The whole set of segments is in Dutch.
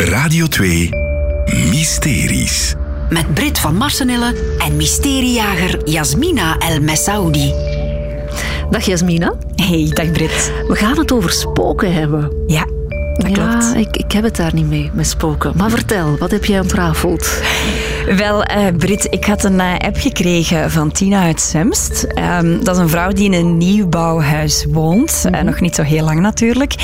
Radio 2 Mysteries. Met Brit van Marsenille en mysteriejager Jasmina El Messaoudi. Dag Jasmina. Hey, dag Brit. We gaan het over spoken hebben. Ja, dat ja, klopt. Ik, ik heb het daar niet mee, met spoken. Maar vertel, wat heb jij ontrafeld? Wel, eh Brit, ik had een eh, app gekregen van Tina uit Semst. Ehm, dat is een vrouw die in een nieuwbouwhuis woont. Eh, nog niet zo heel lang natuurlijk.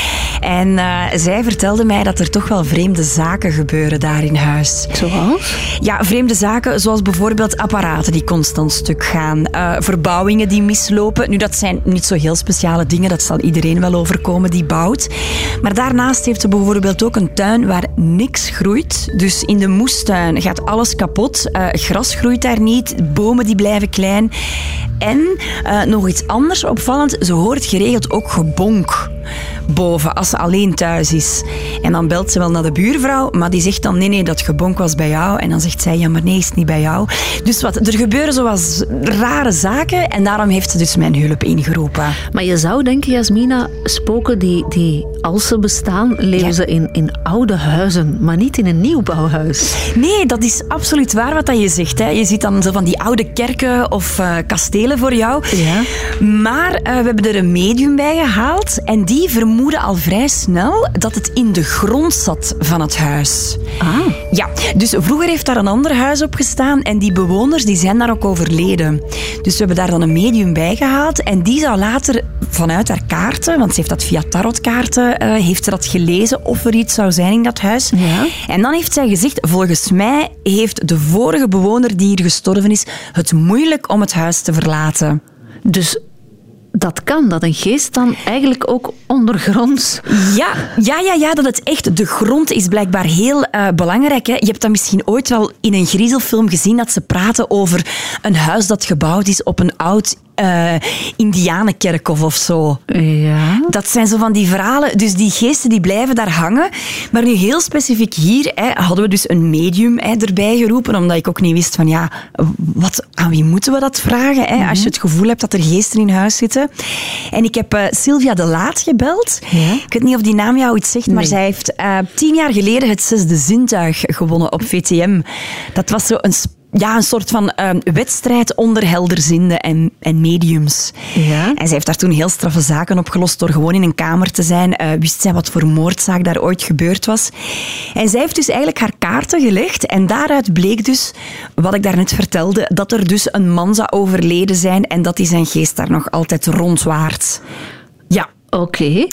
En eh, zij vertelde mij dat er toch wel vreemde zaken gebeuren daar in huis. Zoals? Ja, vreemde zaken zoals bijvoorbeeld apparaten die constant stuk gaan, verbouwingen die mislopen. Nu, dat zijn niet zo heel speciale dingen, dat zal iedereen wel overkomen die bouwt. Maar daarnaast heeft ze bijvoorbeeld ook een tuin waar niks groeit. Dus in de moestuin gaat alles kapot. Eh, gras groeit daar niet, bomen die blijven klein. En eh, nog iets anders opvallend, ze hoort geregeld ook gebonk boven als ze alleen thuis is. En dan belt ze wel naar de buurvrouw, maar die zegt dan nee, nee, dat gebonk was bij jou. En dan zegt zij, ja, maar nee, is niet bij jou. Dus wat, er gebeuren zoals rare zaken en daarom heeft ze dus mijn hulp ingeroepen. Maar je zou denken, Jasmina, spoken die, die als ze bestaan, leven Ja. ze in, in oude huizen, maar niet in een nieuwbouwhuis. Nee, dat is absoluut waar wat dat je zegt. Hè. Je ziet dan zo van die oude kerken of eh, kastelen voor jou. Ja. Maar eh, we hebben er een medium bij gehaald en die vermoeden al vrij snel dat het in de grond zat van het huis. Ah. Ja, dus vroeger heeft daar een ander huis op gestaan en die bewoners die zijn daar ook overleden. Dus we hebben daar dan een medium bij gehaald en die zou later vanuit haar kaarten, want ze heeft dat via tarotkaarten, eh, heeft ze dat gelezen of er iets zou zijn in dat huis. Ja. En dan heeft zij gezegd, volgens mij heeft de vorige bewoner die hier gestorven is het moeilijk om het huis te verlaten. Dus dat kan, dat een geest dan eigenlijk ook ondergronds... Ja, ja, ja, ja, dat het echt de grond is blijkbaar heel eh, belangrijk. Hè. Je hebt dat misschien ooit wel in een griezelfilm gezien dat ze praten over een huis dat gebouwd is op een oud eh indianenkerkhof of zo. Ja. Dat zijn zo van die verhalen. Dus die geesten die blijven daar hangen. Maar nu heel specifiek hier hè, hadden we dus een medium hè, erbij geroepen, omdat ik ook niet wist van ja, wat, aan wie moeten we dat vragen? Hè, Als je het gevoel hebt dat er geesten in huis zitten. En ik heb eh, Sylvia de Laat gebeld. Ja. Ik weet niet of die naam jou iets zegt, maar zij heeft eh, tien jaar geleden het zesde zintuig gewonnen op VTM. Dat was zo een ja, een soort van eh, wedstrijd onder helderzienden en, en mediums. Ja. En zij heeft daar toen heel straffe zaken opgelost door gewoon in een kamer te zijn. Eh, wist zij wat voor moordzaak daar ooit gebeurd was. En zij heeft dus eigenlijk haar kaarten gelegd. En daaruit bleek dus, wat ik daarnet vertelde, dat er dus een man zou overleden zijn en dat hij zijn geest daar nog altijd rondwaart. Oké.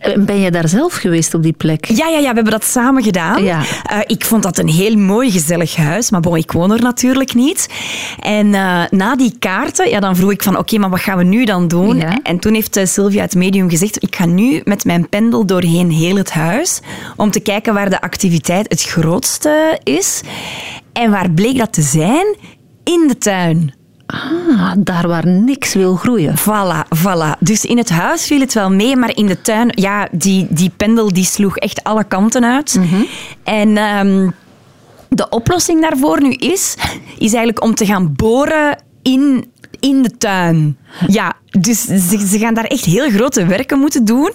Eh, Ben je daar zelf geweest op die plek? Ja, ja, ja, we hebben dat samen gedaan. Ja. Eh, ik vond dat een heel mooi, gezellig huis. Maar bon, ik woon er natuurlijk niet. En eh, na die kaarten, ja, dan vroeg ik van, oké, maar wat gaan we nu dan doen? Ja. En toen heeft Sylvia het medium gezegd, ik ga nu met mijn pendel doorheen heel het huis, om te kijken waar de activiteit het grootste is. En waar bleek dat te zijn? In de tuin. Ah, daar waar niks wil groeien. Voilà, voilà. Dus in het huis viel het wel mee, maar in de tuin, ja, die, die pendel die sloeg echt alle kanten uit. En ehm, de oplossing daarvoor nu is, is eigenlijk om te gaan boren in, in de tuin. Ja, dus ze, ze gaan daar echt heel grote werken moeten doen.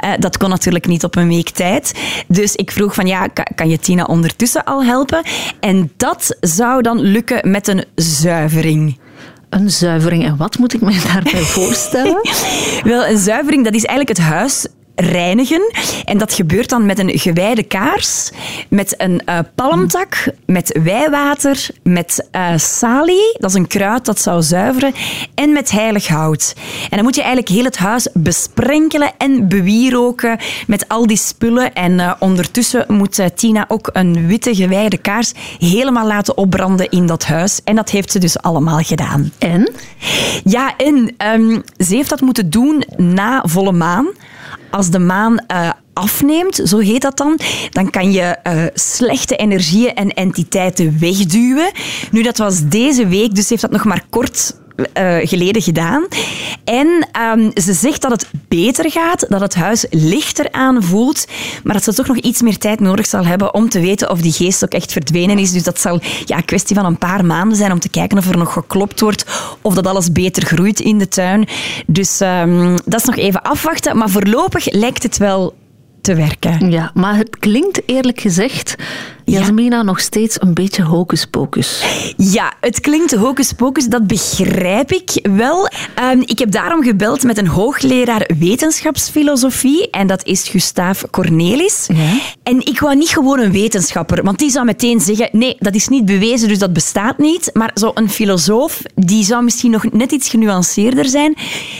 Eh, dat kon natuurlijk niet op een week tijd. Dus ik vroeg van, ja, kan, kan je Tina ondertussen al helpen? En dat zou dan lukken met een zuivering. Een zuivering. En wat moet ik me daarbij voorstellen? Wel, een zuivering, dat is eigenlijk het huis reinigen. En dat gebeurt dan met een gewijde kaars, met een eh, palmtak, met wijwater, met eh, salie, dat is een kruid dat zou zuiveren, en met heilig hout. En dan moet je eigenlijk heel het huis besprenkelen en bewieroken met al die spullen. En eh, ondertussen moet Tina ook een witte gewijde kaars helemaal laten opbranden in dat huis. En dat heeft ze dus allemaal gedaan. En? Ja, en ehm, ze heeft dat moeten doen na volle maan. Als de maan eh, afneemt, zo heet dat dan, dan kan je eh, slechte energieën en entiteiten wegduwen. Nu, dat was deze week, dus heeft dat nog maar kort eh, geleden gedaan. En ehm, ze zegt dat het beter gaat, dat het huis lichter aanvoelt, maar dat ze toch nog iets meer tijd nodig zal hebben om te weten of die geest ook echt verdwenen is. Dus dat zal ja, een kwestie van een paar maanden zijn om te kijken of er nog geklopt wordt, of dat alles beter groeit in de tuin. Dus ehm, dat is nog even afwachten, maar voorlopig lijkt het wel te werken. Ja, maar het klinkt eerlijk gezegd, Jasmina, nog steeds een beetje hocus pocus. Ja, het klinkt hocus pocus, dat begrijp ik wel. Ehm, ik heb daarom gebeld met een hoogleraar wetenschapsfilosofie en dat is Gustav Cornelis. En ik wou niet gewoon een wetenschapper, want die zou meteen zeggen, nee, dat is niet bewezen, dus dat bestaat niet. Maar zo'n filosoof, die zou misschien nog net iets genuanceerder zijn.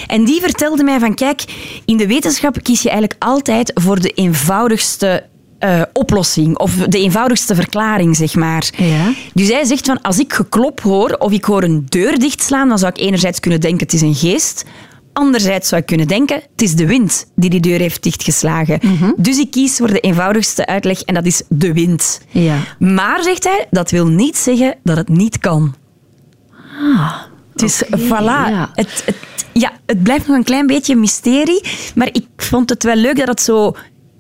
En die vertelde mij van, kijk, in de wetenschap kies je eigenlijk altijd voor de eenvoudigste eh, oplossing of de eenvoudigste verklaring, zeg maar. Ja. Dus hij zegt van, als ik geklop hoor of ik hoor een deur dichtslaan, dan zou ik enerzijds kunnen denken het is een geest. Anderzijds zou ik kunnen denken, het is de wind die die deur heeft dichtgeslagen. Dus ik kies voor de eenvoudigste uitleg en dat is de wind. Ja. Maar, zegt hij, dat wil niet zeggen dat het niet kan. Dus oké, voilà, ja. Het, het, ja, het blijft nog een klein beetje een mysterie, maar ik vond het wel leuk dat het zo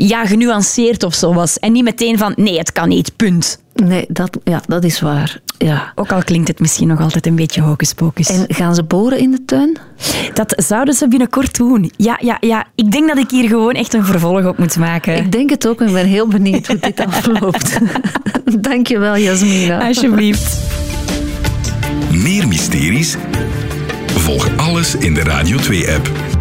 ja, genuanceerd of zo was. En niet meteen van, nee, het kan niet, punt. Nee, dat, ja, dat is waar. Ja. Ook al klinkt het misschien nog altijd een beetje hocus pocus. En gaan ze boren in de tuin? Dat zouden ze binnenkort doen. Ja, ja, ja. Ik denk dat ik hier gewoon echt een vervolg op moet maken. Ik denk het ook en ik ben heel benieuwd hoe dit afloopt. Dankjewel, Jasmina. Alsjeblieft. Meer mysteries? Volg alles in de Radio 2-app.